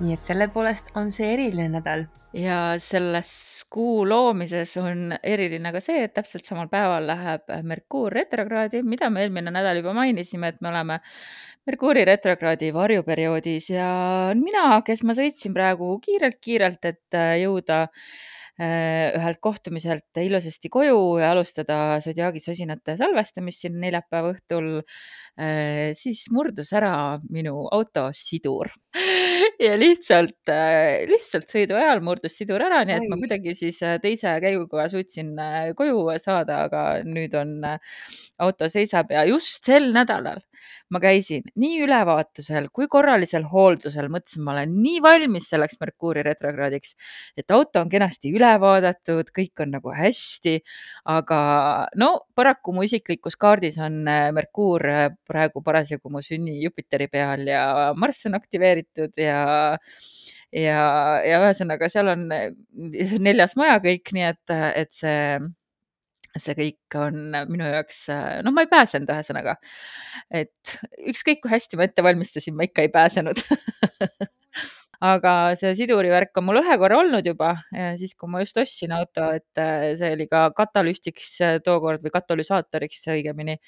nii et selle poolest on see eriline nädal. ja selles kuu loomises on eriline ka see, et täpselt samal päeval läheb Merkuur retrokraadi, mida me eelmine nädal juba mainisime, et me oleme Merkuuri retrokraadi varjuperioodis ja mina, kes ma sõitsin praegu kiirelt-kiirelt, et jõuda ühelt kohtumiselt ilusasti koju ja alustada Zodiaagi sosinate salvestamist siin neljapäeva õhtul, äh, siis murdus ära minu auto sidur. Ja lihtsalt, äh, lihtsalt sõidu ajal murdus sidur ära, nii et ma kuidagi siis teise käiguga suutsin koju saada, aga nüüd on auto seisab ja just sel nädalal ma käisin nii ülevaatusel kui korralisel hooldusel, mõtlesin, ma olen nii valmis selleks Merkuuri retrokraadiks, et auto on kenasti üle vaadatud, kõik on nagu hästi, aga no paraku mu isiklikus kaardis on Merkuur praegu parasjagu mu sünni Jupiteri peal ja Marss on aktiveeritud ja ja, ja ühesõnaga seal on neljas maja kõik, nii et, et see see kõik on minu jaoks, noh, ma ei pääsenud ühesõnaga. et ükskõik kui hästi ma ette valmistasin, ma ikka ei pääsenud aga see siduri värk on mul ühe korra olnud juba, siis kui ma just ostsin auto, et see oli ka katalüstiks tookord või katalüsaatoriks õigemini,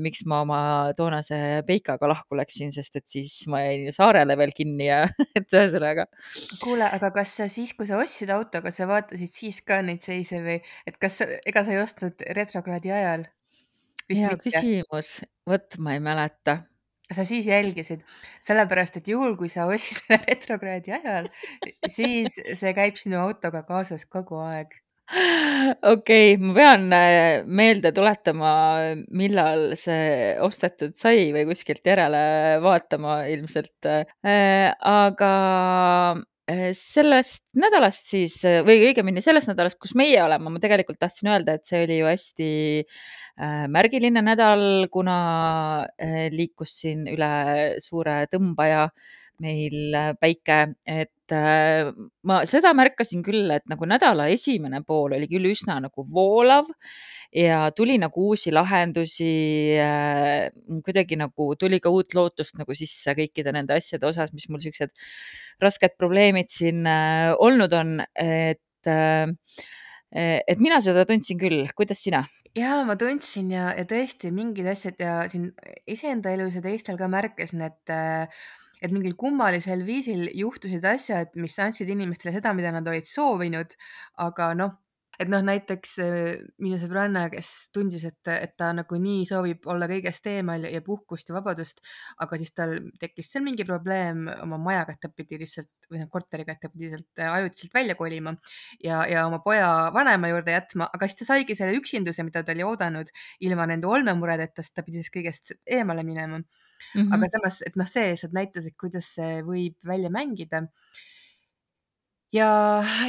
miks ma oma toonase Peikaga lahku läksin, sest et siis ma jäin saarele veel kinni ja et ühesõnaga. kuule, aga kas sa siis, kui sa ostsid auto, kas sa vaatasid siis ka neid seise või et kas, ega sa ei ostnud retrokraadi ajal? hea küsimus, vot ma ei mäleta sa siis jälgisid, sellepärast et juhul, kui sa ostsid selle retrokraadi ajal, siis see käib sinu autoga kaasas kogu aeg. okei okay,, ma pean meelde tuletama, millal see ostetud sai või kuskilt järele vaatama ilmselt. aga sellest nädalast siis või õigemini sellest nädalast, kus meie oleme, ma tegelikult tahtsin öelda, et see oli ju hästi märgiline nädal, kuna liikus siin üle suure tõmbaja meil päike, et ma seda märkasin küll, et nagu nädala esimene pool oli küll üsna nagu voolav ja tuli nagu uusi lahendusi. kuidagi nagu tuli ka uut lootust nagu sisse kõikide nende asjade osas, mis mul siuksed rasked probleemid siin olnud on, et et mina seda tundsin küll, kuidas sina? ja ma tundsin ja, ja tõesti mingid asjad ja siin iseenda elus ja teistel ka märkasin, et et mingil kummalisel viisil juhtusid asjad, mis andsid inimestele seda, mida nad olid soovinud, aga noh, et noh, näiteks minu sõbranna, kes tundis, et, et ta nagunii soovib olla kõigest eemal ja puhkust ja vabadust, aga siis tal tekkis seal mingi probleem oma majaga, et ta pidi lihtsalt või noh, korteriga, et ta pidi sealt ajutiselt välja kolima ja, ja oma poja vanema juurde jätma, aga siis ta saigi selle üksinduse, mida ta oli oodanud ilma nende olmemuredeta, sest ta pidi siis kõigest eemale minema mm. -hmm. aga samas, et noh, see lihtsalt näitas, et kuidas see võib välja mängida ja,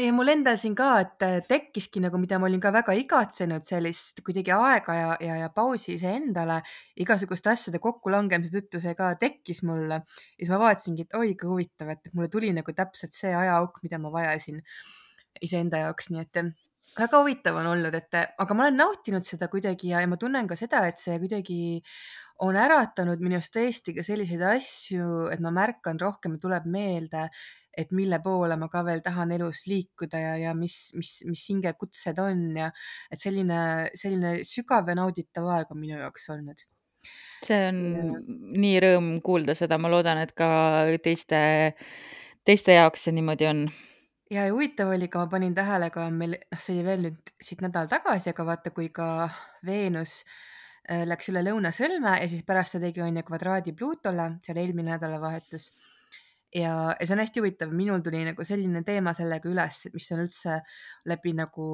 ja mul endal siin ka, et tekkiski nagu, mida ma olin ka väga igatsenud, sellist kuidagi aega ja, ja, ja pausi iseendale, igasuguste asjade kokkulangemise tõttu see ka tekkis mulle. ja siis ma vaatasingi, et oi kui huvitav, et mulle tuli nagu täpselt see ajaauk, mida ma vajasin iseenda jaoks, nii et väga huvitav on olnud, et aga ma olen nautinud seda kuidagi ja, ja ma tunnen ka seda, et see kuidagi on äratanud minus tõesti ka selliseid asju, et ma märkan rohkem, tuleb meelde et mille poole ma ka veel tahan elus liikuda ja, ja mis, mis, mis hingekutsed on ja et selline, selline sügav ja nauditav aeg on minu jaoks olnud. see on ja. nii rõõm kuulda seda, ma loodan, et ka teiste, teiste jaoks see niimoodi on ja, ja huvitav oli ka, ma panin tähele ka meil, noh, see oli veel nüüd siit nädal tagasi, aga vaata, kui ka Veenus äh, läks üle lõunasõlme ja siis pärast ta tegi on ju kvadraadi Pluutole, seal eelmine nädalavahetus ja, ja see on hästi huvitav, minul tuli nagu selline teema sellega üles, mis on üldse läbi nagu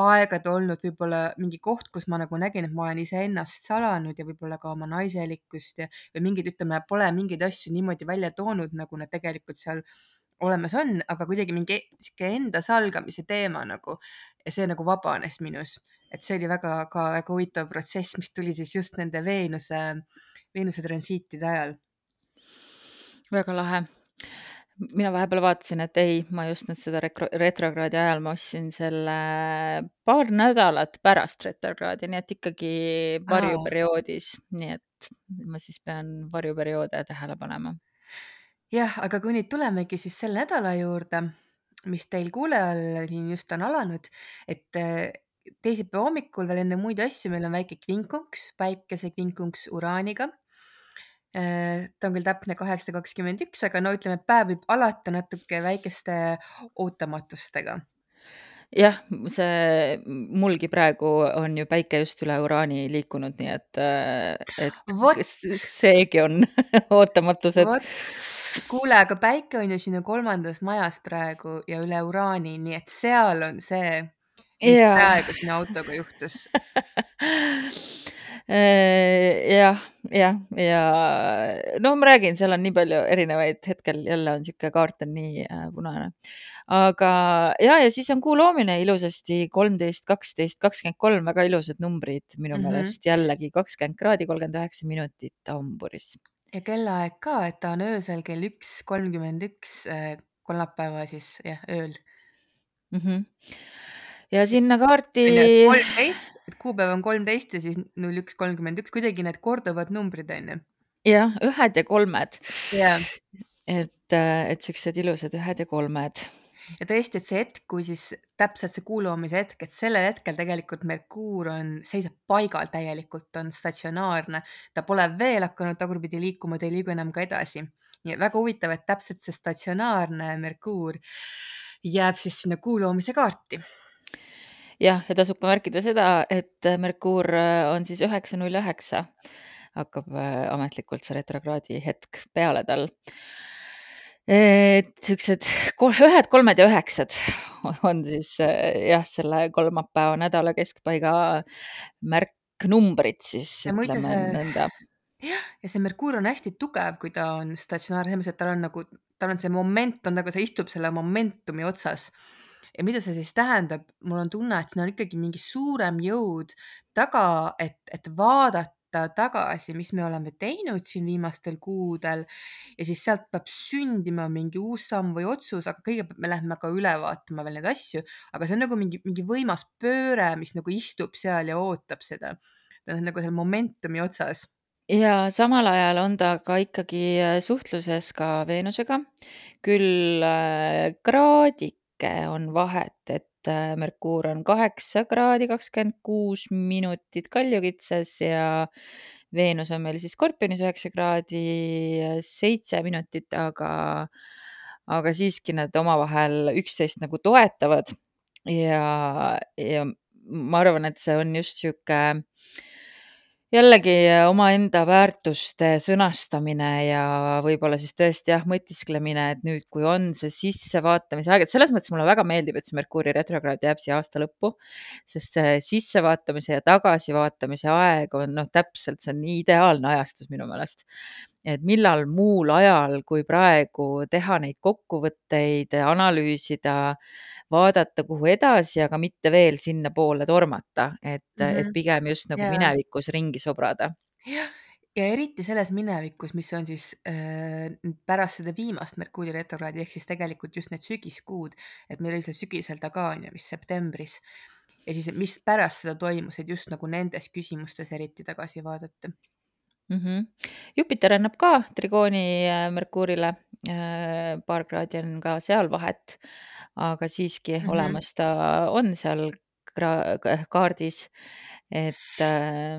aegade olnud võib-olla mingi koht, kus ma nagu nägin, et ma olen iseennast salanud ja võib-olla ka oma naiselikkust ja, või mingeid, ütleme, pole mingeid asju niimoodi välja toonud, nagu nad tegelikult seal olemas on, aga kuidagi mingi sihuke enda salgamise teema nagu. Ja see nagu vabanes minus, et see oli väga ka väga huvitav protsess, mis tuli siis just nende Veenuse, Veenuse transiitide ajal. väga lahe mina vahepeal vaatasin, et ei, ma ei ostnud seda rekro- retrokraadi ajal, ma ostsin selle paar nädalat pärast retrokraadi, nii et ikkagi varjuperioodis, nii et ma siis pean varjuperioode tähele panema. jah, aga kui nüüd tulemegi siis selle nädala juurde, mis teil kuulajal siin just on alanud, et äh, teisipäeva hommikul veel enne muid asju meil on väike kvinkunks, päikesekvinkunks uraaniga ta on küll täpne kaheksa kakskümmend üks, aga no ütleme, et päev võib alata natuke väikeste ootamatustega. jah, see mulgi praegu on ju päike just üle uraani liikunud, nii et, äh, et Vot. seegi on ootamatused. kuule, aga päike on ju sinu kolmandas majas praegu ja üle uraani, nii et seal on see, mis Jaa. praegu sinu autoga juhtus. Äh, jah, jah, ja no ma räägin, seal on nii palju erinevaid, hetkel jälle on niisugune kaart on nii äh, punane. aga ja, ja siis on kuu loomine ilusasti kolmteist, kaksteist, kakskümmend kolm, väga ilusad numbrid minu Mhm. meelest jällegi kakskümmend kraadi, kolmkümmend üheksa minutit hamburis. ja kellaaeg ka, et ta on öösel kell üks kolmkümmend üks, äh, kolmapäeva siis jah, ööl. mm. -hmm. Ja sinna kaarti. kolmteist, et kuupäev on kolmteist ja siis null üks kolmkümmend üks, kuidagi need korduvad numbrid on ju. jah, ühed ja kolmed. Jaa. et, et siuksed ilusad ühed ja kolmed. ja tõesti, et see hetk, kui siis täpselt see kuu loomise hetk, et sellel hetkel tegelikult Merkuur on, seisab paigal täielikult, on statsionaarne, ta pole veel hakanud tagurpidi liikuma, ta ei liigu enam ka edasi. nii et väga huvitav, et täpselt see statsionaarne Merkuur jääb siis sinna kuu loomise kaarti jah, ja tasub ka märkida seda, et Merkuur on siis üheksa null üheksa, hakkab äh, ametlikult see retrokraadi hetk peale tal. et siuksed ühed, kolmed ja üheksad on siis äh, jah, selle kolmapäeva nädala keskpaiga märknumbrid siis ütleme see- nõnda. jah, ja see Merkuur on hästi tugev, kui ta on statsionaarne, selles mõttes, et tal on nagu, tal on see moment on nagu, ta istub selle momentumi otsas. Ja mida see siis tähendab, mul on tunne, et siin on ikkagi mingi suurem jõud taga, et, et vaadata tagasi, mis me oleme teinud siin viimastel kuudel. Ja siis sealt peab sündima mingi uus samm või otsus, aga kõigepealt me lähme ka üle vaatama veel neid asju, aga see on nagu mingi, mingi võimas pööre, mis nagu istub seal ja ootab seda. ta on nagu seal momentumi otsas. Ja samal ajal on ta ka ikkagi äh, suhtluses ka Veenusega, küll äh, kraadike on vahet, et äh, Merkuur on kaheksa kraadi kakskümmend kuus minutit kaljukitses ja Veenus on meil siis Skorpionis üheksa kraadi seitse minutit, aga, aga siiski nad omavahel üksteist nagu toetavad. Ja, ja ma arvan, et see on just sihuke jällegi äh, omaenda väärtuste sõnastamine ja võib-olla siis tõesti jah, mõtisklemine, et nüüd, kui on see sissevaatamise aeg, et selles mõttes mulle väga meeldib, et see Merkuuri retrokraad jääb siia aasta lõppu, sest see sissevaatamise ja tagasivaatamise aeg on noh, täpselt see on nii ideaalne ajastus minu meelest. Et millal muul ajal kui praegu teha neid kokkuvõtteid, analüüsida vaadata, kuhu edasi, aga mitte veel sinnapoole tormata, et mm, -hmm. et Mhm. pigem just nagu Jaa. minevikus ringi sobrada. jah, ja eriti selles minevikus, mis on siis äh, pärast seda viimast Merkuuri retrokraadi ehk siis tegelikult just need sügiskuud, et meil oli seal sügisel ta ka on ju vist septembris ja siis, mis pärast seda toimus, et just nagu nendes küsimustes eriti tagasi vaadata. -hmm. Jupiter annab ka trigooni äh, Merkuurile, paar kraadi on ka seal vahet, aga siiski Mhm. olemas ta on seal kra-, kaardis, et äh,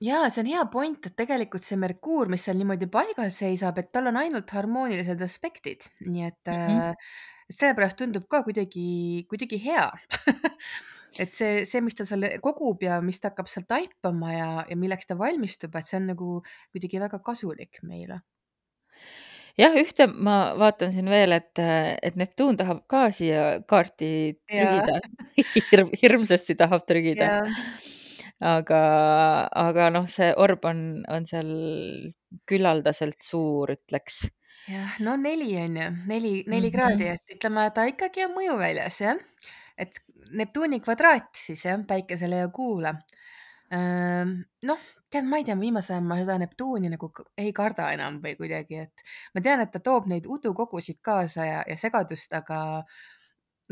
ja see on hea point, et tegelikult see Merkuur, mis seal niimoodi paigal seisab, et tal on ainult harmoonilised aspektid, nii et -hmm. äh, sellepärast tundub ka kuidagi, kuidagi hea et see, see, mis ta seal kogub ja mis ta hakkab seal taipama ja, ja milleks ta valmistub, et see on nagu kuidagi väga kasulik meile. jah, ühte ma vaatan siin veel, et, et Neptuun tahab ka siia kaarti trügida Hirm, hirmsasti tahab trügida. Aga, aga noh, see orb on, on seal küllaldaselt suur, ütleks. jah, no neli on ju, neli, neli Mhm. kraadi, et ütleme, ta ikkagi on mõjuväljas jah, et Neptuuni kvadraat siis jah, päikesele ja kuule. noh, tead, ma ei tea, viimasel ajal ma seda Neptuuni nagu ei karda enam või kuidagi, et ma tean, et ta toob neid udukogusid kaasa ja, ja segadust, aga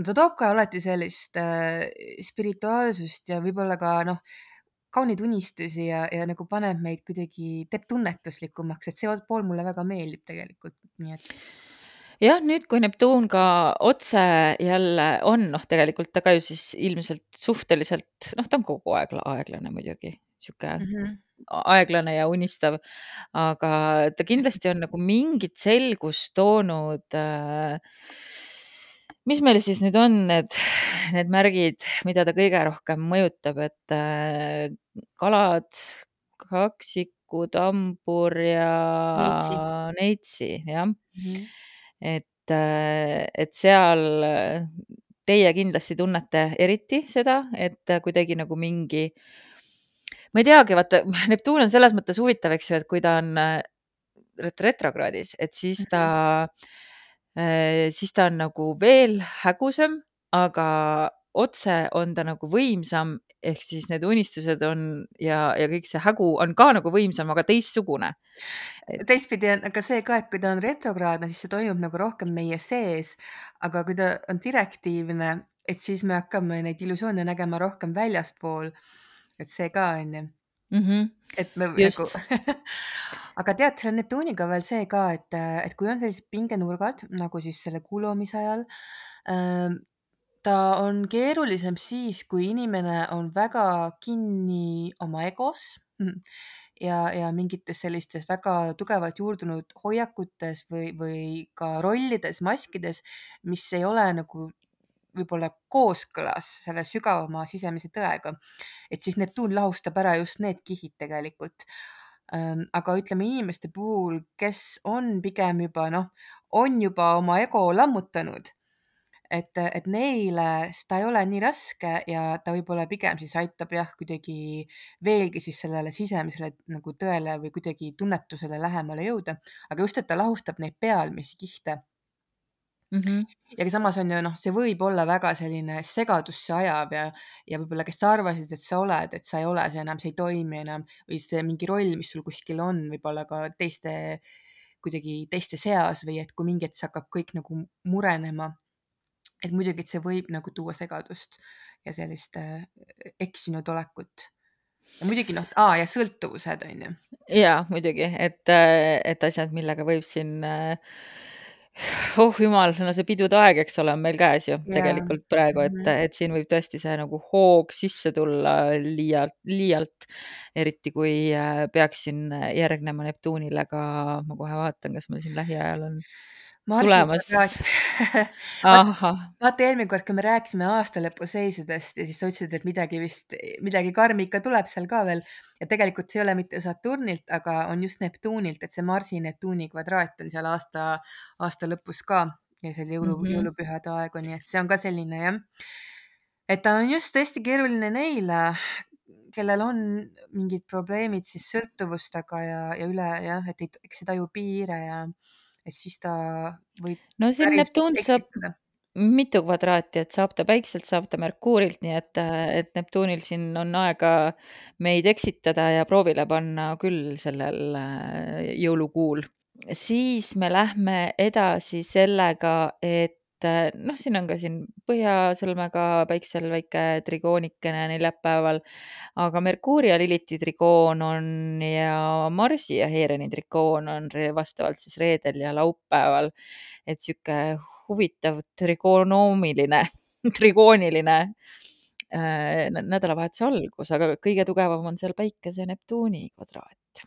ta toob ka alati sellist äh, spirituaalsust ja võib-olla ka noh, kauneid unistusi ja, ja nagu paneb meid kuidagi, teeb tunnetuslikumaks, et see pool mulle väga meeldib tegelikult, nii et jah, nüüd, kui Neptuun ka otse jälle on, noh, tegelikult ta ka ju siis ilmselt suhteliselt, noh, ta on kogu aeg la- aeglane muidugi, sihuke mm. -hmm. aeglane ja unistav, aga ta kindlasti on nagu mingit selgust toonud äh, mis meil siis nüüd on need, need märgid, mida ta kõige rohkem mõjutab, et äh, kalad, kaksikud, hambur ja Neitsi neitsi, jah. mm. -hmm. Et, et seal teie kindlasti tunnete eriti seda, et kuidagi nagu mingi, ma ei teagi, vaata Neptuun on selles mõttes huvitav, eks ju, et kui ta on retrokraadis, et siis ta mm, -hmm siis ta on nagu veel hägusam, aga otse on ta nagu võimsam, ehk siis need unistused on ja, ja kõik see hägu on ka nagu võimsam, aga teistsugune et.... teistpidi on aga see ka, et kui ta on retrokraadne, siis see toimub nagu rohkem meie sees, aga kui ta on direktiivne, et siis me hakkame neid illusioone nägema rohkem väljaspool. et see ka on ju mm. -hmm. et me Just. nagu aga tead, selle Neptuuniga veel see ka, et, et kui on sellised pingenurgad nagu siis selle kuulumise ajal äh,, ta on keerulisem siis, kui inimene on väga kinni oma egos ja, ja mingites sellistes väga tugevalt juurdunud hoiakutes või, või ka rollides, maskides, mis ei ole nagu võib-olla kooskõlas selle sügavama sisemise tõega. et siis Neptuun lahustab ära just need kihid tegelikult aga ütleme inimeste puhul, kes on pigem juba noh, on juba oma ego lammutanud, et, et neile seda ei ole nii raske ja ta võib-olla pigem siis aitab jah, kuidagi veelgi siis sellele sisemisele nagu tõele või kuidagi tunnetusele lähemale jõuda, aga just, et ta lahustab neid pealmisi kihte mm. -hmm. ja samas on ju noh, see võib olla väga selline segadusse ajav ja, ja võib-olla, kes sa arvasid, et sa oled, et sa ei ole see enam, see ei toimi enam või see mingi roll, mis sul kuskil on, võib-olla ka teiste, kuidagi teiste seas või et kui mingi hetk see hakkab kõik nagu murenema. Et muidugi, et see võib nagu tuua segadust ja sellist äh, eksinud olekut ja muidugi noh, aa ja sõltuvused on ju. ja muidugi, et, et asjad, millega võib siin äh, oh jumal, no see pidude aeg, eks ole, on meil käes ju yeah. tegelikult praegu, et, Mhm. et siin võib tõesti see nagu hoog sisse tulla liialt, liialt. eriti kui äh, peaks siin järgnema Neptuunile ka, ma kohe vaatan, kas meil siin lähiajal on Marsi tulemas. vaata eelmine kord, kui me rääkisime aastalõpu seisudest ja siis sa ütlesid, et midagi vist, midagi karmi ikka tuleb seal ka veel. ja tegelikult see ei ole mitte Saturnilt, aga on just Neptuunilt, et see Marsi-Neptuuni kvadraat on seal aasta, aasta lõpus ka ja seal jõulu mm. -hmm. jõulupühade aeg on, nii et see on ka selline jah. et ta on just hästi keeruline neile, kellel on mingid probleemid siis sõltuvustega ja, ja üle jah, et ei, eks ei taju piire ja et siis ta võib no siin päris Neptuun saab mitu kvadraati, et saab ta Päikselt, saab ta Merkuurilt, nii et, et Neptuunil siin on aega meid eksitada ja proovile panna küll sellel äh, jõulukuul. siis me lähme edasi sellega, et äh, noh, siin on ka siin Põhjasõlmega Päiksel väike trigoonikene neljapäeval, aga Merkuuri ja Liliti trigoon on ja Marsi ja Heereni trigoon on vastavalt siis reedel ja laupäeval. et sihuke huvitav trigonoomiline, trigooniline äh, nä- nädalavahetuse algus, aga kõige tugevam on seal Päikese ja Neptuuni kvadraat.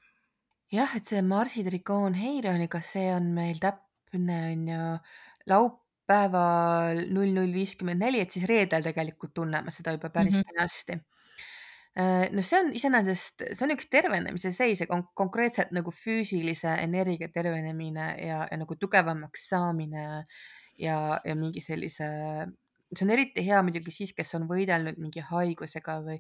jah, et see Marsi trigoon Heironiga, see on meil täpne on ju laupäeval null null viiskümmend neli, et siis reedel tegelikult tunneme seda juba päris Mhm. kenasti. no see on iseenesest, see on üks tervenemise seis ja kon konkreetselt nagu füüsilise energia tervenemine ja, ja nagu tugevamaks saamine ja, ja mingi sellise, see on eriti hea muidugi siis, kes on võidelnud mingi haigusega või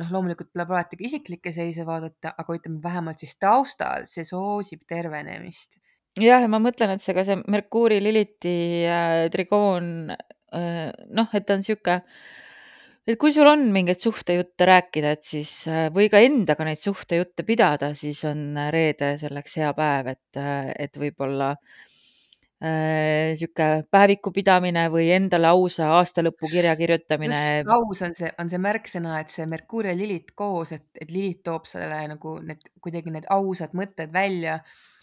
noh, loomulikult tuleb alati ka isiklikke seise vaadata, aga ütleme vähemalt siis taustal see soosib tervenemist. Jah, ja ma mõtlen, et see ka see Merkuuri, Liliti äh, trigoon äh, noh, et ta on sihuke, et kui sul on mingeid suhtejutte rääkida, et siis äh, või ka endaga neid suhtejutte pidada, siis on reede selleks hea päev, et, äh, et võib-olla äh, sihuke päeviku pidamine või endale ausa aastalõpukirja kirjutamine. just, aus on see, on see märksõna, et see Merkuur ja Lilith koos, et, et Lilith toob selle nagu need kuidagi need ausad mõtted välja,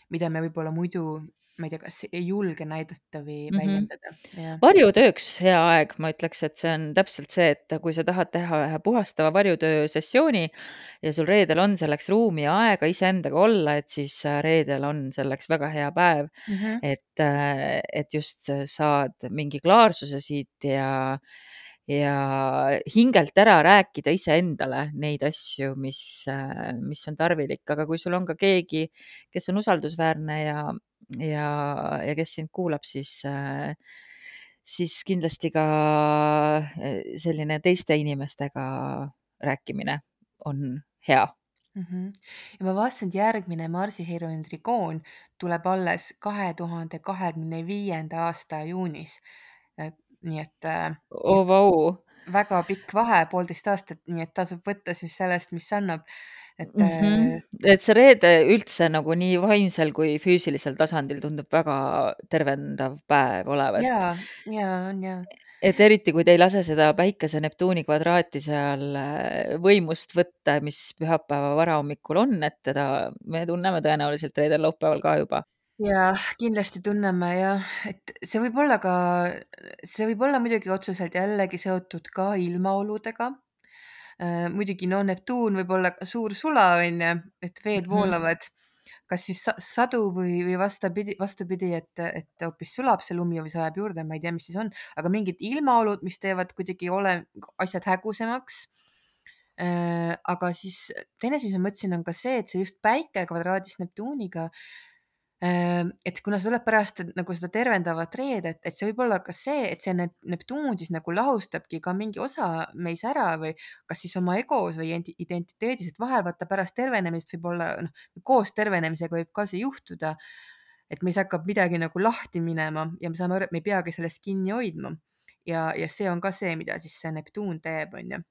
mida me võib-olla muidu ma ei tea, kas ei julge näidata või mm -hmm. väljendada. varjutööks hea aeg, ma ütleks, et see on täpselt see, et kui sa tahad teha ühe puhastava varjutöö sessiooni ja sul reedel on selleks ruumi ja aega iseendaga olla, et siis reedel on selleks väga hea päev mm. -hmm. et, äh, et just saad mingi klaarsuse siit ja ja hingelt ära rääkida iseendale neid asju, mis, mis on tarvilik, aga kui sul on ka keegi, kes on usaldusväärne ja ja, ja kes sind kuulab, siis, siis kindlasti ka äh, selline teiste inimestega rääkimine on hea mm. -hmm. ja ma vaatasin, et järgmine Marsi heroin trigoon tuleb alles kahe tuhande kahekümne viienda aasta juunis. Nii et oh,. Vau. väga pikk vahe, poolteist aastat, nii et tasub võtta siis sellest, mis annab et mm. -hmm. et see reede üldse nagu nii vaimsel kui füüsilisel tasandil tundub väga tervendav päev olevat. ja, ja on ja. et eriti, kui te ei lase seda päikese Neptuuni kvadraati seal äh, võimust võtta, mis pühapäeva varahommikul on, et teda me tunneme tõenäoliselt reedel-laupäeval ka juba ja kindlasti tunneme ja et see võib olla ka, see võib olla muidugi otseselt jällegi seotud ka ilmaoludega Äh, muidugi no Neptuun võib olla ka suur sula, on ju, et veed Mhm. voolavad kas siis sadu või, või vastupidi, vastupidi, et, et hoopis sulab see lumi või sajab juurde, ma ei tea, mis siis on, aga mingid ilmaolud, mis teevad kuidagi ole asjad hägusamaks. Äh, aga siis teine asi, mis ma mõtlesin, on ka see, et see just päike kvadraadis Neptuuniga et kuna sa tuled pärast nagu seda tervendavat reedet, et see võib olla ka see, et see Neptuun siis nagu lahustabki ka mingi osa meis ära või kas siis oma egos või identiteedis, et vahel vaata pärast tervenemist võib olla noh, koos tervenemisega võib ka see juhtuda, et meis hakkab midagi nagu lahti minema ja me saame aru, et me ei peagi sellest kinni hoidma. ja, ja see on ka see, mida siis see Neptuun teeb, on ju.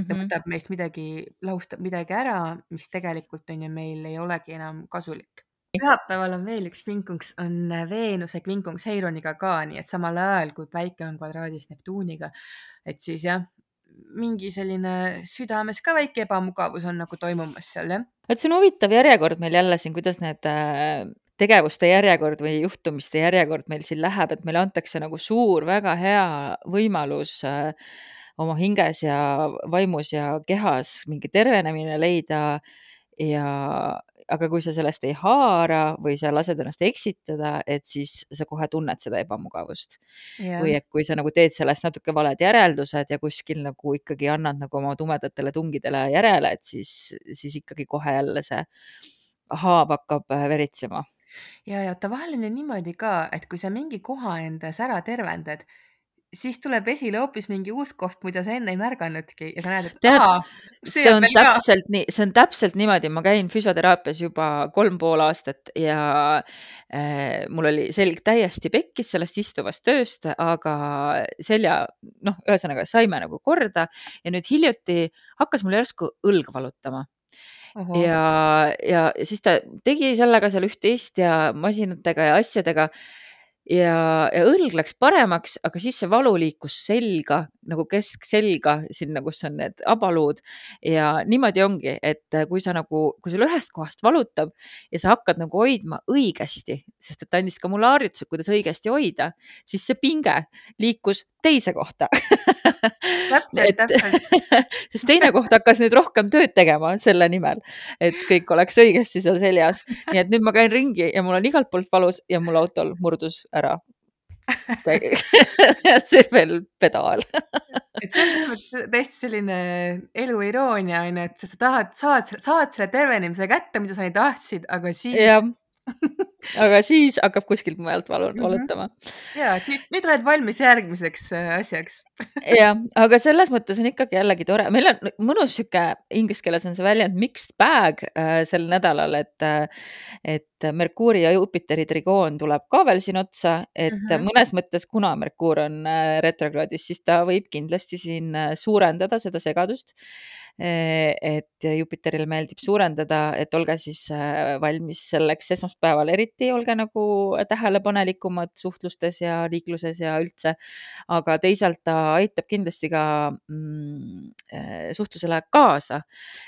et ta Mhm. võtab meist midagi, lahustab midagi ära, mis tegelikult on ju meil ei olegi enam kasulik pühapäeval on veel üks kvinkunks, on Veenuse kvinkunks Heironiga ka, nii et samal ajal kui päike on kvadraadis Neptuuniga, et siis jah, mingi selline südames ka väike ebamugavus on nagu toimumas seal jah. et see on huvitav järjekord meil jälle siin, kuidas need äh, tegevuste järjekord või juhtumiste järjekord meil siin läheb, et meile antakse nagu suur, väga hea võimalus äh, oma hinges ja vaimus ja kehas mingi tervenemine leida ja, aga kui sa sellest ei haara või sa lased ennast eksitada, et siis sa kohe tunned seda ebamugavust yeah.. või et kui sa nagu teed sellest natuke valed järeldused ja kuskil nagu ikkagi annad nagu oma tumedatele tungidele järele, et siis, siis ikkagi kohe jälle see haav hakkab äh, veritsema. ja, ja ju niimoodi ka, et kui sa mingi koha endas ära tervendad, siis tuleb esile hoopis mingi uus koht, mida sa enne ei märganudki ja sa näed, et Tead, aa, see on täpselt nii, see on täpselt niimoodi, ma käin füsioteraapias juba kolm pool aastat ja äh, mul oli selg täiesti pekkis sellest istuvast tööst, aga selja, noh, ühesõnaga saime nagu korda ja nüüd hiljuti hakkas mul järsku õlg valutama. Oho. ja, ja siis ta tegi sellega seal üht-teist ja masinatega ja asjadega ja, ja õlg läks paremaks, aga siis see valu liikus selga nagu keskselga sinna, kus on need abaluud. Ja niimoodi ongi, et kui sa nagu, kui sul ühest kohast valutab ja sa hakkad nagu hoidma õigesti, sest et ta andis ka mulle harjutused, kuidas õigesti hoida, siis see pinge liikus teise kohta. Täpselt, täpselt. sest teine koht hakkas nüüd rohkem tööd tegema selle nimel, et kõik oleks õigesti seal seljas. nii et nüüd ma käin ringi ja mul on igalt poolt valus ja mul autol murdus ära see veel pedaal. Et on selles mõttes täiesti selline elu iroonia onju, et sa tahad, saad, saad selle tervenemise kätte, mida sa nii tahtsid, aga siis aga siis hakkab kuskilt mujalt valu, Mhm. valutama. ja, et nüüd, nüüd oled valmis järgmiseks äh, asjaks jah, aga selles mõttes on ikkagi jällegi tore, meil on mõnus sihuke, inglise keeles on see väljend mixed bag äh, sel nädalal, et, äh, et Merkuuri ja Jupiteri trigoon tuleb ka veel siin otsa, et mm. -hmm. mõnes mõttes, kuna Merkuur on äh, retrokraadis, siis ta võib kindlasti siin suurendada seda segadust. Et Jupiteril meeldib suurendada, et olge siis äh, valmis selleks esmaspäeval eriti olge nagu tähelepanelikumad suhtlustes ja liikluses ja üldse. aga teisalt ta aitab kindlasti ka mm, äh, suhtlusele kaasa.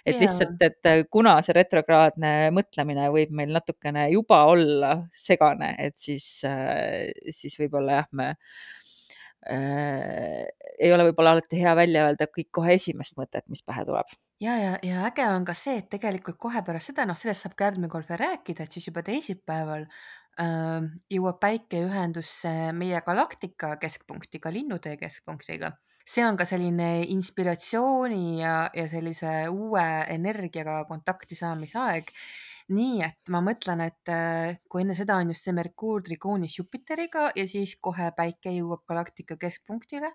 et Jaa. lihtsalt, et kuna see retrograadne mõtlemine võib meil natukene juba olla segane, et siis, siis võib-olla jah, me äh, ei ole võib-olla alati hea välja öelda kõik kohe esimest mõtet, mis pähe tuleb ja, ja, ja äge on ka see, et tegelikult kohe pärast seda, noh, sellest saab ka järgmine kord veel rääkida, et siis juba teisipäeval äh, jõuab päike ühendusse meie galaktika keskpunktiga, linnutee keskpunktiga. see on ka selline inspiratsiooni ja, ja sellise uue energiaga kontakti saamise aeg. Nii et ma mõtlen, et äh, kui enne seda on just see Merkuur trigoonis Jupiteriga ja siis kohe päike jõuab galaktika keskpunktile.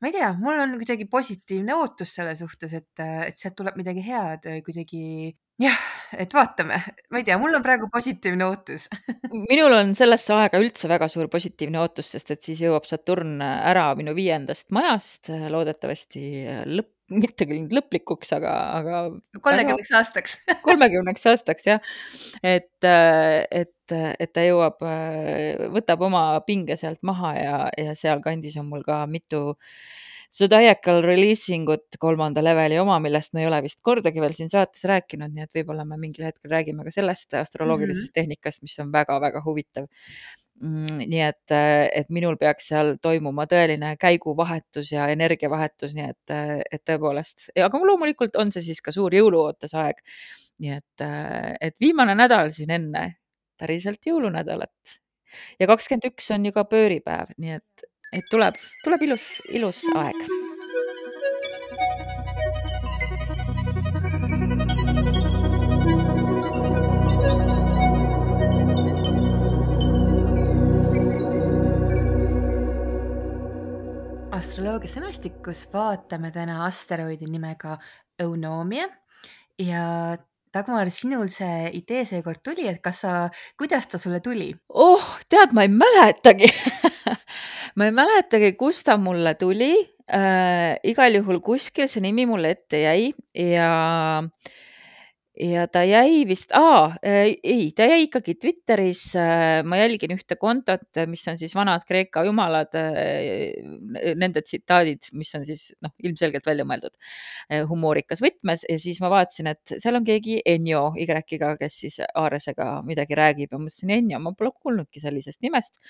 Ma ei tea, mul on kuidagi positiivne ootus selle suhtes, et, et sealt tuleb midagi head kuidagi jah, et vaatame, ma ei tea, mul on praegu positiivne ootus. Minul on sellesse aega üldse väga suur positiivne ootus, sest et siis jõuab Saturn ära minu viiendast majast, loodetavasti lõpp, mitte küll nüüd lõplikuks, aga, aga kolmekümneks aastaks. kolmekümneks aastaks jah, et, et, et ta jõuab, võtab oma pinge sealt maha ja, ja sealkandis on mul ka mitu Zodiacal releasing ut kolmanda leveli oma, millest me ei ole vist kordagi veel siin saates rääkinud, nii et võib-olla me mingil hetkel räägime ka sellest astroloogilisest mm -hmm. tehnikast, mis on väga-väga huvitav nii et, et minul peaks seal toimuma tõeline käiguvahetus ja energiavahetus, nii et, et tõepoolest, aga loomulikult on see siis ka suur jõuluootusaeg. nii et, et viimane nädal siin enne päriselt jõulunädalat ja kakskümmend üks on ju ka pööripäev, nii et, et tuleb, tuleb ilus, ilus aeg. Astroloogia sõnastikus vaatame täna asteroidi nimega Eunomia ja Dagmar, sinul see idee seekord tuli, et kas sa, kuidas ta sulle tuli? oh, tead, ma ei mäletagi ma ei mäletagi, kust ta mulle tuli äh,. igal juhul kuskil see nimi mulle ette jäi ja äh, ja ta jäi vist, ei, ta jäi ikkagi Twitteris. Äh, ma jälgin ühte kontot, mis on siis vanad Kreeka jumalad, äh, nende tsitaadid, mis on siis noh, ilmselgelt välja mõeldud äh, humoorikas võtmes ja siis ma vaatasin, et seal on keegi Enjo Y-ga, kes siis Aaresega midagi räägib ja mõtlesin, Enjo, ma pole kuulnudki sellisest nimest.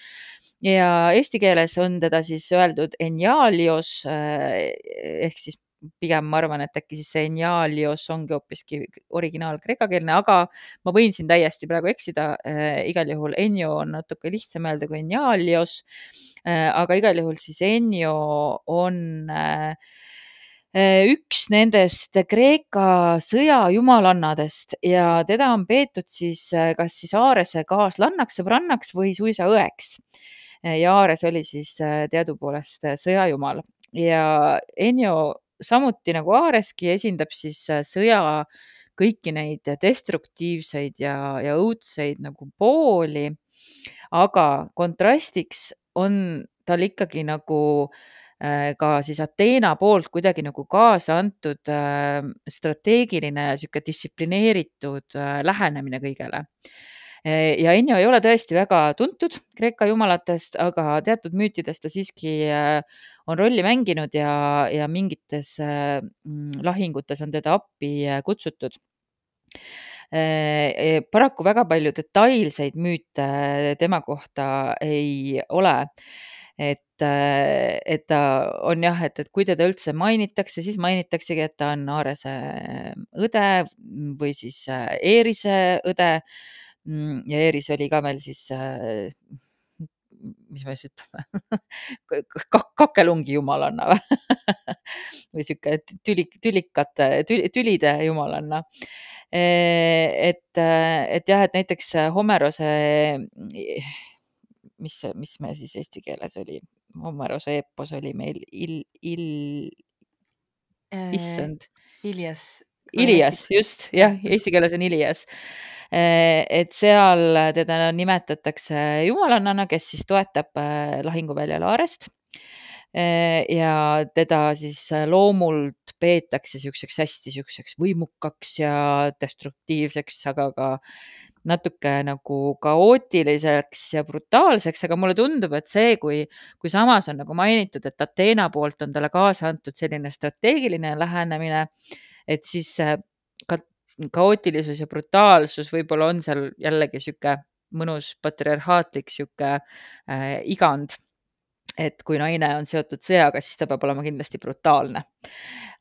ja eesti keeles on teda siis öeldud Enjalios ehk siis pigem ma arvan, et äkki siis see Enialios ongi hoopiski originaal kreekakeelne, aga ma võin siin täiesti praegu eksida äh,. igal juhul Enjo on natuke lihtsam öelda kui Enialios äh,. aga igal juhul siis Enjo on äh, üks nendest Kreeka sõjajumalannadest ja teda on peetud siis kas siis Aarese kaaslannaks, sõbrannaks või suisa õeks. ja Aares oli siis teadupoolest sõjajumal ja Enjo samuti nagu Aareski esindab siis äh, sõja kõiki neid destruktiivseid ja, ja õudseid nagu pooli. aga kontrastiks on tal ikkagi nagu äh, ka siis Ateena poolt kuidagi nagu kaasa antud äh, strateegiline ja sihuke distsiplineeritud lähenemine kõigele ja Ennio ei ole tõesti väga tuntud Kreeka jumalatest, aga teatud müütides ta siiski on rolli mänginud ja, ja mingites mm, lahingutes on teda appi kutsutud paraku väga palju detailseid müüte tema kohta ei ole. et, et ta on jah, et, et kui teda üldse mainitakse, siis mainitaksegi, et ta on Aarese õde või siis Eerise õde. Mm, ja Eeris oli ka veel siis mis me siis ütleme kakelungi jumalanna või või sihuke tüli, tülikate, tülide jumalanna. et, et jah, et näiteks Homerose, mis, mis me siis eesti keeles oli, Homerose eepos oli meil il, il, issand. Ilias. Ilias, just jah, eesti keeles on Ilias. Eh, et seal teda nimetatakse jumalannana, kes siis toetab eh, lahinguväljal Aarest. ja teda siis loomult peetakse niisuguseks hästi niisuguseks võimukaks ja destruktiivseks, aga ka natuke nagu kaootiliseks ja brutaalseks, aga mulle tundub, et see, kui, kui samas on nagu mainitud, et Ateena poolt on talle kaasa antud selline strateegiline lähenemine, et siis ka kaootilisus ja brutaalsus võib-olla on seal jällegi niisugune mõnus patriarhaatlik niisugune äh, igand et kui naine on seotud sõjaga, siis ta peab olema kindlasti brutaalne.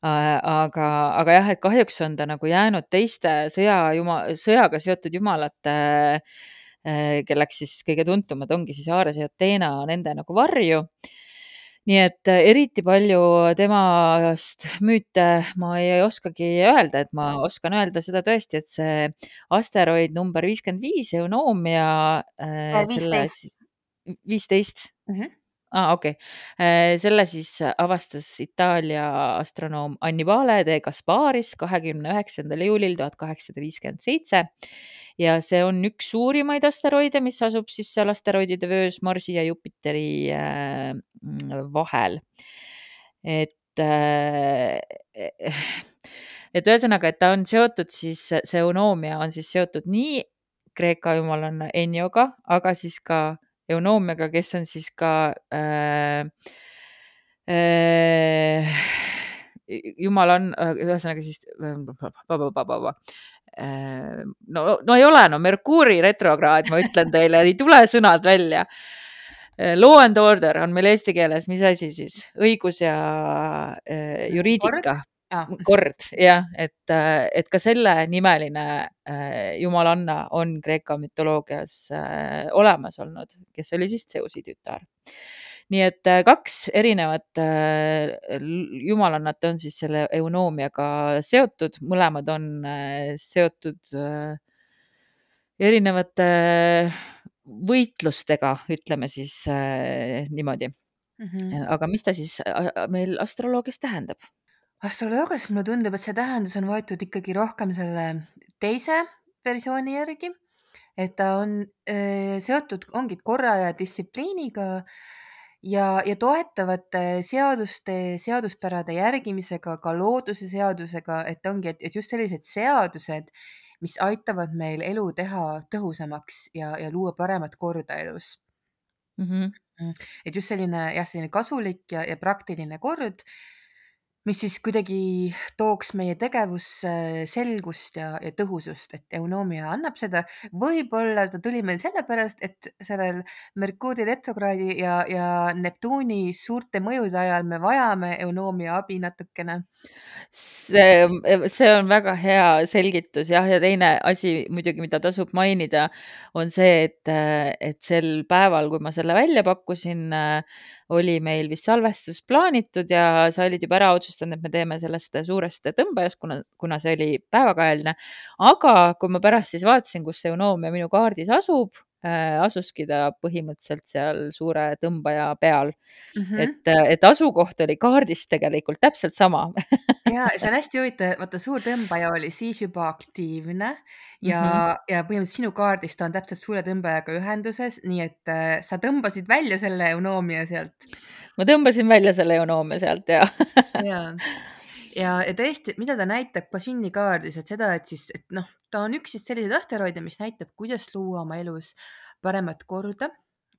aga, aga jah, et kahjuks on ta nagu jäänud teiste sõja, sõjaga seotud jumalate, eh, kelleks siis kõige tuntumad ongi siis Ares ja Ateena, nende nagu varju nii et eh, eriti palju temast müüte ma ei oskagi öelda, et ma oskan öelda seda tõesti, et see asteroid number viiskümmend viis, Eunomia, Äh, 15. siis viisteist Mhm. Aa, okei. selle siis avastas Itaalia astronoom Annibale de Gasparis kahekümne üheksandal juulil tuhat kaheksasada viiskümmend seitse ja see on üks suurimaid asteroide, mis asub siis seal asteroidide vöös Marsi ja Jupiteri äh, vahel. et äh, et ühesõnaga, et ta on seotud siis, see Eunomia on siis seotud nii Kreeka jumalanna Enioga, aga siis ka Eunomiaga, kes on siis ka äh, äh, jumalann, ühesõnaga siis äh, no, no ei ole, no Merkuuri retrokraad, ma ütlen teile, ei tule sõnad välja. Law and order on meil eesti keeles, mis asi siis, õigus ja äh, juriidika Ah. kord jah, et, et ka selle nimeline äh, jumalanna on Kreeka mütoloogias äh, olemas olnud, kes oli siis Zeusi tütar. nii et äh, kaks erinevat äh, jumalannat on siis selle Eunomiaga seotud, mõlemad on äh, seotud äh, erinevate võitlustega, ütleme siis äh, niimoodi mm. -hmm. aga mis ta siis meil astroloogias tähendab? Astroloogias mulle tundub, et see tähendus on võetud ikkagi rohkem selle teise versiooni järgi, et ta on äh, seotud, ongi korra ja distsipliiniga ja, ja toetavate seaduste, seaduspärade järgimisega, ka looduse seadusega, et ongi, et, et just sellised seadused, mis aitavad meil elu teha tõhusamaks ja, ja luua paremat korda elus mm. -hmm. et just selline jah, selline kasulik ja, ja praktiline kord mis siis kuidagi tooks meie tegevusse selgust ja, ja tõhusust, et Eunomia annab seda. võib-olla ta tuli meil sellepärast, et sellel Merkuuri retrokraadi ja, ja Neptuuni suurte mõjude ajal me vajame Eunomia abi natukene see, see on väga hea selgitus jah, ja teine asi muidugi, mida tasub mainida, on see, et, et sel päeval, kui ma selle välja pakkusin, oli meil vist salvestus plaanitud ja sa olid juba ära otsustanud, et me teeme sellest suurest tõmbajast, kuna, kuna see oli päevakajaline. aga kui ma pärast siis vaatasin, kus see Eunomia minu kaardis asub, asuski ta põhimõtteliselt seal suure tõmbaja peal mm. -hmm. et, et asukoht oli kaardis tegelikult täpselt sama ja see on hästi huvitav, vaata suur tõmbaja oli siis juba aktiivne ja mm, -hmm. ja põhimõtteliselt sinu kaardis ta on täpselt suure tõmbajaga ühenduses, nii et äh, sa tõmbasid välja selle Eunomia sealt. ma tõmbasin välja selle Eunomia sealt ja ja, ja, ja tõesti, mida ta näitab ka sünnikaardis, et seda, et siis, et noh, ta on üks siis selliseid asteroide, mis näitab, kuidas luua oma elus paremat korda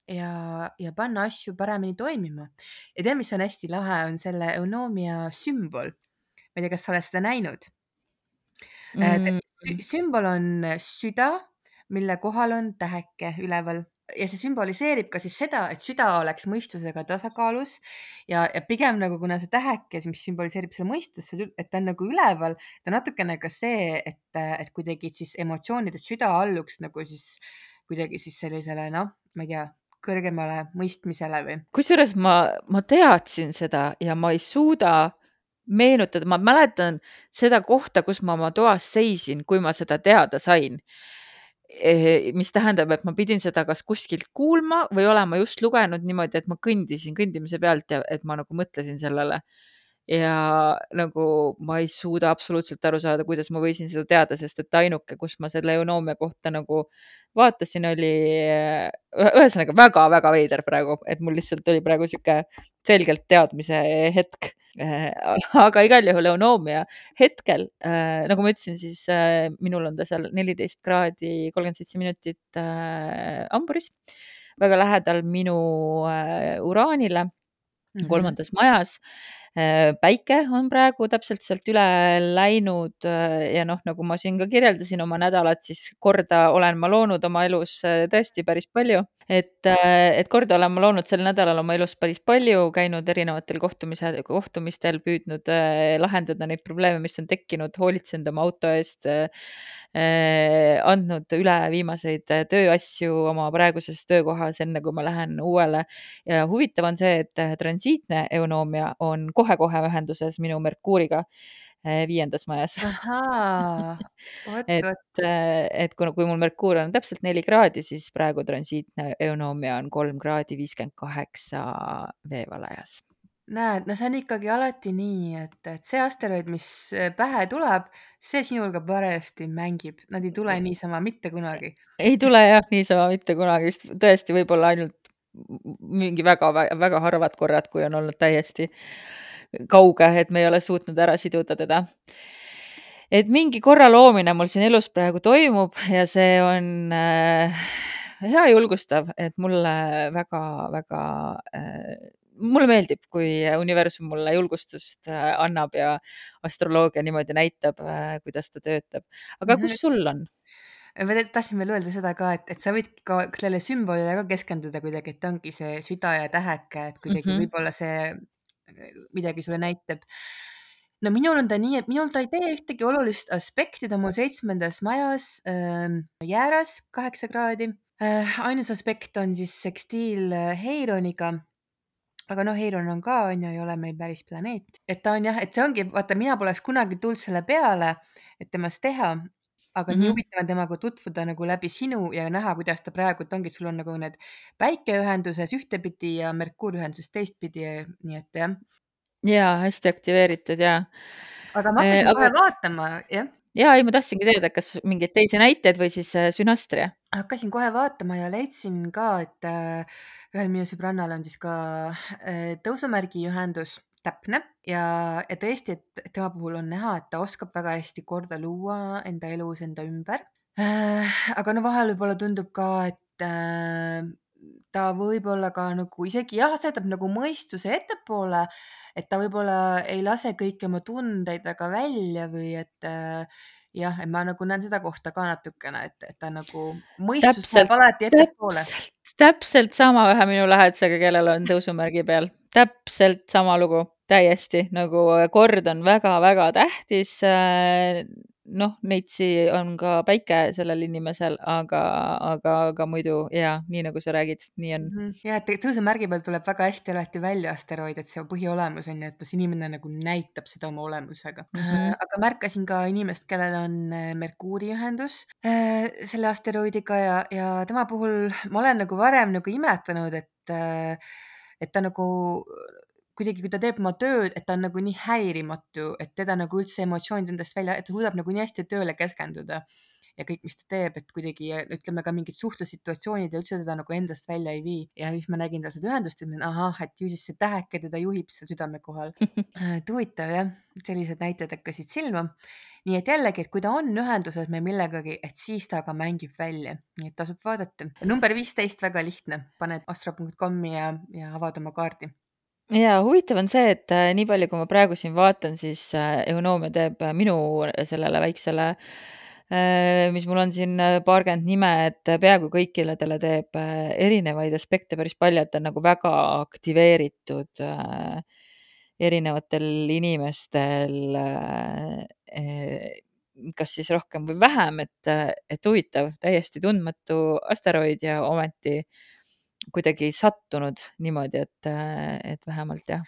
ja, ja panna asju paremini toimima. ja tead, mis on hästi lahe, on selle Eunomia sümbol ma ei tea, kas sa oled seda näinud mm.? sümbol on süda, mille kohal on täheke üleval ja see sümboliseerib ka siis seda, et süda oleks mõistusega tasakaalus ja, ja pigem nagu kuna see täheke, mis sümboliseerib selle mõistust, et ta on nagu üleval, ta natukene ka see, et, et kuidagi siis emotsioonides süda alluks nagu siis kuidagi siis sellisele noh, ma ei tea, kõrgemale mõistmisele või. kusjuures ma, ma teadsin seda ja ma ei suuda meenutada, ma mäletan seda kohta, kus ma oma toas seisin, kui ma seda teada sain. Mis tähendab, et ma pidin seda kas kuskilt kuulma või olema just lugenud niimoodi, et ma kõndisin kõndimise pealt ja et ma nagu mõtlesin sellele. Ja nagu ma ei suuda absoluutselt aru saada, kuidas ma võisin seda teada, sest et ainuke, kus ma selle eunoomia kohta nagu vaatasin, oli ühesõnaga väga-väga veider praegu, et mul lihtsalt oli praegu sihuke selgelt teadmise hetk. aga igal juhul eunoomia hetkel, nagu ma ütlesin, siis minul on ta seal neliteist kraadi kolmkümmend seitse minutit hamburis, väga lähedal minu uraanile -hmm. kolmandas majas päike on praegu täpselt sealt üle läinud ja noh, nagu ma siin ka kirjeldasin oma nädalat, siis korda olen ma loonud oma elus tõesti päris palju. et, et korda olen ma loonud sel nädalal oma elus päris palju, käinud erinevatel kohtumisel, kohtumistel, püüdnud lahendada neid probleeme, mis on tekkinud, hoolitsenud oma auto eest, andnud üle viimaseid tööasju oma praeguses töökohas, enne kui ma lähen uuele. ja huvitav on see, et transiitne eunoomia on kohe kohe-kohe ühenduses minu Merkuuriga eh, viiendas majas. et, eh, et kuna, kui mul Merkuur on täpselt neli kraadi, siis praegu transiitne eunoomia on kolm kraadi viiskümmend kaheksa veevalajas. Näed, no see on ikkagi alati nii, et, et see asteroid, mis eh, pähe tuleb, see sinuga parajasti mängib, nad ei tule niisama mitte kunagi. ei tule jah niisama mitte kunagi, vist tõesti võib-olla ainult mingi väga-väga harvad korrad, kui on olnud täiesti kauge, et me ei ole suutnud ära siduda teda. et mingi korra loomine mul siin elus praegu toimub ja see on äh, hea julgustav, et mulle väga-väga äh, mulle meeldib, kui universum mulle julgustust äh, annab ja astroloogia niimoodi näitab, äh, kuidas ta töötab. aga -hmm. kus sul on? ma tahtsin veel öelda seda ka, et, et sa võid ka sellele sümbolile ka keskenduda kuidagi, et ongi see süda ja täheke, et kuidagi mm -hmm. võib-olla see midagi sulle näitab. no minul on ta nii, et minul ta ei tee ühtegi olulist aspekti, ta on mul seitsmendas majas äh, jääras kaheksa kraadi äh,. ainus aspekt on siis sekstiil Heironiga aga noh, Heiron on ka, on ju, ei ole meil päris planeet, et ta on jah, et see ongi, vaata, mina poleks kunagi tulnud selle peale, et temast teha, aga mm -hmm. nii mhm. huvitav on temaga tutvuda nagu läbi sinu ja näha, kuidas ta praegu ongi, sul on nagu need päikeühenduses ühtepidi ja Merkuur ühenduses teistpidi, nii et jah. ja hästi aktiveeritud ja. aga ma hakkasin äh, kohe aga... vaatama, jah. ja ei, ma tahtsingi teada, kas mingeid teisi näiteid või siis äh, sünastria? hakkasin kohe vaatama ja leidsin ka, et äh, ühel minu sõbrannal on siis ka tõusumärgi ühendus täpne ja, ja tõesti, et tema puhul on näha, et ta oskab väga hästi korda luua enda elus enda ümber äh,. aga no vahel võib-olla tundub ka, et äh, ta võib-olla ka nagu isegi jah, asetab nagu mõistuse ettepoole, et ta võib-olla ei lase kõiki oma tundeid väga välja või et äh, jah, et ma nagu näen seda kohta ka natukene, et, et ta nagu mõistus läheb alati ettepoole. täpselt sama ühe minu lähedasega, kellel on tõusumärgi peal, täpselt sama lugu täiesti nagu kord on väga-väga tähtis. Äh, noh, neitsi on ka päike sellel inimesel, aga, aga, aga muidu ja nii nagu sa räägid, nii on. -hmm. ja et tõusemärgi peal tuleb väga hästi alati välja asteroid, et see põhiolemus on ju, et see inimene nagu näitab seda oma olemusega mm. -hmm. aga märkasin ka inimest, kellel on äh, Merkuuri ühendus äh, selle asteroidiga ja, ja tema puhul ma olen nagu varem nagu imetlenud, et et ta nagu kuidagi, kui ta teeb oma tööd, et ta on nagu nii häirimatu, et teda nagu üldse emotsioonid endast välja, et ta suudab nagu nii hästi tööle keskenduda ja kõik, mis ta teeb, et kuidagi ütleme ka mingid suhtlussituatsioonid ja üldse teda nagu endast välja ei vii. ja siis ma nägin tal seda ühendust, et ahah, et ju siis see täheke teda juhib seal südame kohal et huvitav jah, sellised näited hakkasid silma. nii et jällegi, et kui ta on ühenduses meil millegagi, et siis ta ka mängib välja, nii et tasub vaadata. number viisteist, väga lihtne, paned astro.com-i ja, ja avad oma kaardi ja huvitav on see, et äh, nii palju, kui ma praegu siin vaatan, siis äh, Eunoomia teeb äh, minu sellele väiksele mis mul on siin paarkümmend nime, et peaaegu kõikidele teeb erinevaid aspekte päris palju, et ta on nagu väga aktiveeritud erinevatel inimestel. kas siis rohkem või vähem, et, et huvitav, täiesti tundmatu asteroid ja ometi kuidagi sattunud niimoodi, et, et vähemalt jah.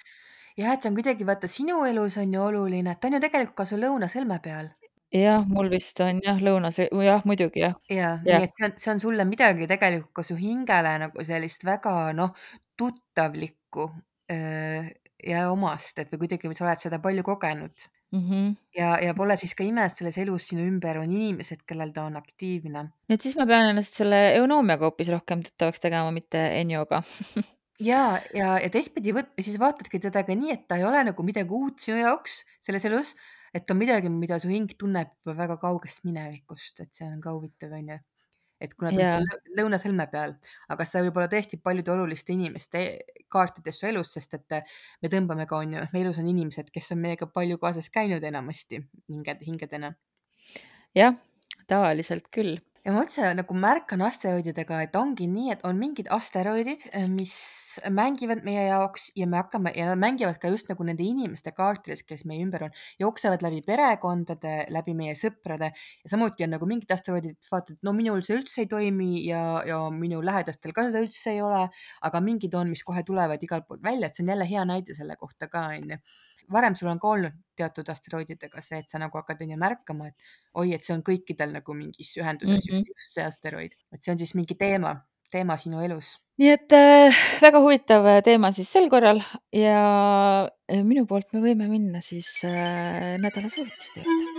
jah, et see on kuidagi vaata sinu elus on ju oluline, et ta on ju tegelikult ka su lõunasõlme peal. jah, mul vist on jah, lõunas, jah, muidugi jah. ja, ja., nii et see on, see on sulle midagi tegelikult ka su hingele nagu sellist väga noh, tuttavlikku ja omast, et või kuidagi sa oled seda palju kogenud. Mhm. ja, ja pole siis ka ime, et selles elus sinu ümber on inimesed, kellel ta on aktiivne. nii et siis ma pean ennast selle Eunomiaga hoopis rohkem tuttavaks tegema, mitte Enjoga ja, ja, ja teistpidi võt-, siis vaatadki teda ka nii, et ta ei ole nagu midagi uut sinu jaoks selles elus, et on midagi, mida su hing tunneb väga kaugest minevikust, et see on ka huvitav, onju et kuna ta on Jaa. sul lõunasõlme peal, aga see võib olla tõesti paljude oluliste inimeste kaartides su elus, sest et me tõmbame ka, on ju, meie elus on inimesed, kes on meiega palju kaasas käinud enamasti hinged, hingedena. jah, tavaliselt küll ja ma üldse nagu märkan asteroididega, et ongi nii, et on mingid asteroidid, mis mängivad meie jaoks ja me hakkame ja nad mängivad ka just nagu nende inimeste kaartides, kes meie ümber on, jooksevad läbi perekondade, läbi meie sõprade. Ja samuti on nagu mingid asteroidid, vaatad, no minul see üldse ei toimi ja, ja minu lähedastel ka seda üldse ei ole, aga mingid on, mis kohe tulevad igalt poolt välja, et see on jälle hea näide selle kohta ka onju varem sul on ka olnud teatud asteroididega see, et sa nagu hakkad onju märkama, et oi, et see on kõikidel nagu mingis ühenduses mm -hmm. just, just see asteroid, et see on siis mingi teema, teema sinu elus. nii et äh, väga huvitav teema siis sel korral ja minu poolt me võime minna siis äh, nädala soovituste juurde.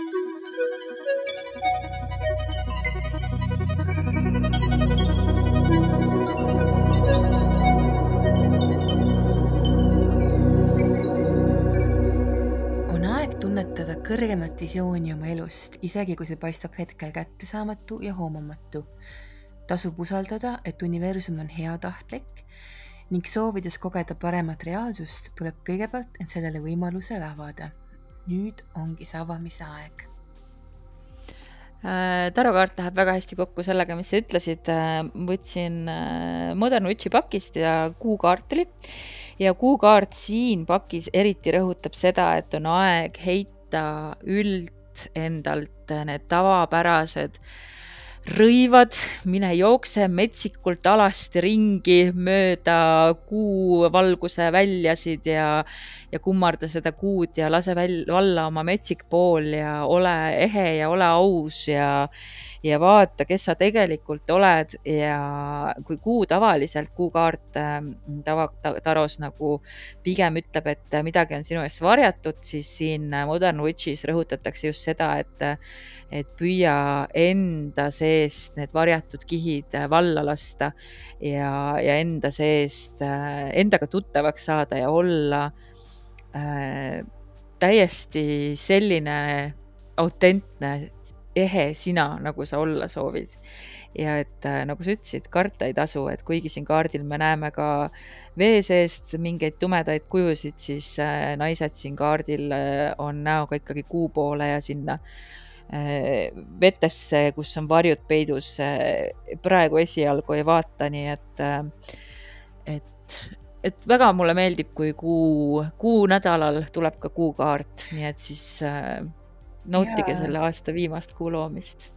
Kõrgemat visiooni oma elust, isegi kui see paistab hetkel kättesaamatu ja hoomamatu. tasub usaldada, et universum on heatahtlik ning soovides kogeda paremat reaalsust, tuleb kõigepealt end sellele võimalusele avada. nüüd ongi see avamise aeg äh, tarokaart läheb väga hästi kokku sellega, mis sa ütlesid. Äh, võtsin äh, Modern Witchi pakist ja kuukaart oli ja kuukaart siin pakis eriti rõhutab seda, et on aeg heita üld endalt need tavapärased rõivad, mine jookse metsikult alasti ringi mööda kuu valguse väljasid ja, ja kummarda seda kuud ja lase väl-, valla oma metsik pool ja ole ehe ja ole aus ja ja vaata, kes sa tegelikult oled ja kui kuu tavaliselt, kuukaart ähm, tava, taros nagu pigem ütleb, et midagi on sinu eest varjatud, siis siin Modern Witchis rõhutatakse just seda, et, et püüa enda seest need varjatud kihid valla lasta ja, ja enda seest, endaga tuttavaks saada ja olla äh, täiesti selline autentne ehe sina, nagu sa olla soovid. ja et äh, nagu sa ütlesid, karta ei tasu, et kuigi siin kaardil me näeme ka vee seest mingeid tumedaid kujusid, siis äh, naised siin kaardil äh, on näoga ikkagi kuu poole ja sinna vetesse, kus on varjud peidus praegu esialgu ei vaata, nii et et et väga mulle meeldib, kui kuu, kuunädalal tuleb ka kuukaart, nii et siis äh, nautige Jaa. selle aasta viimast kuu loomist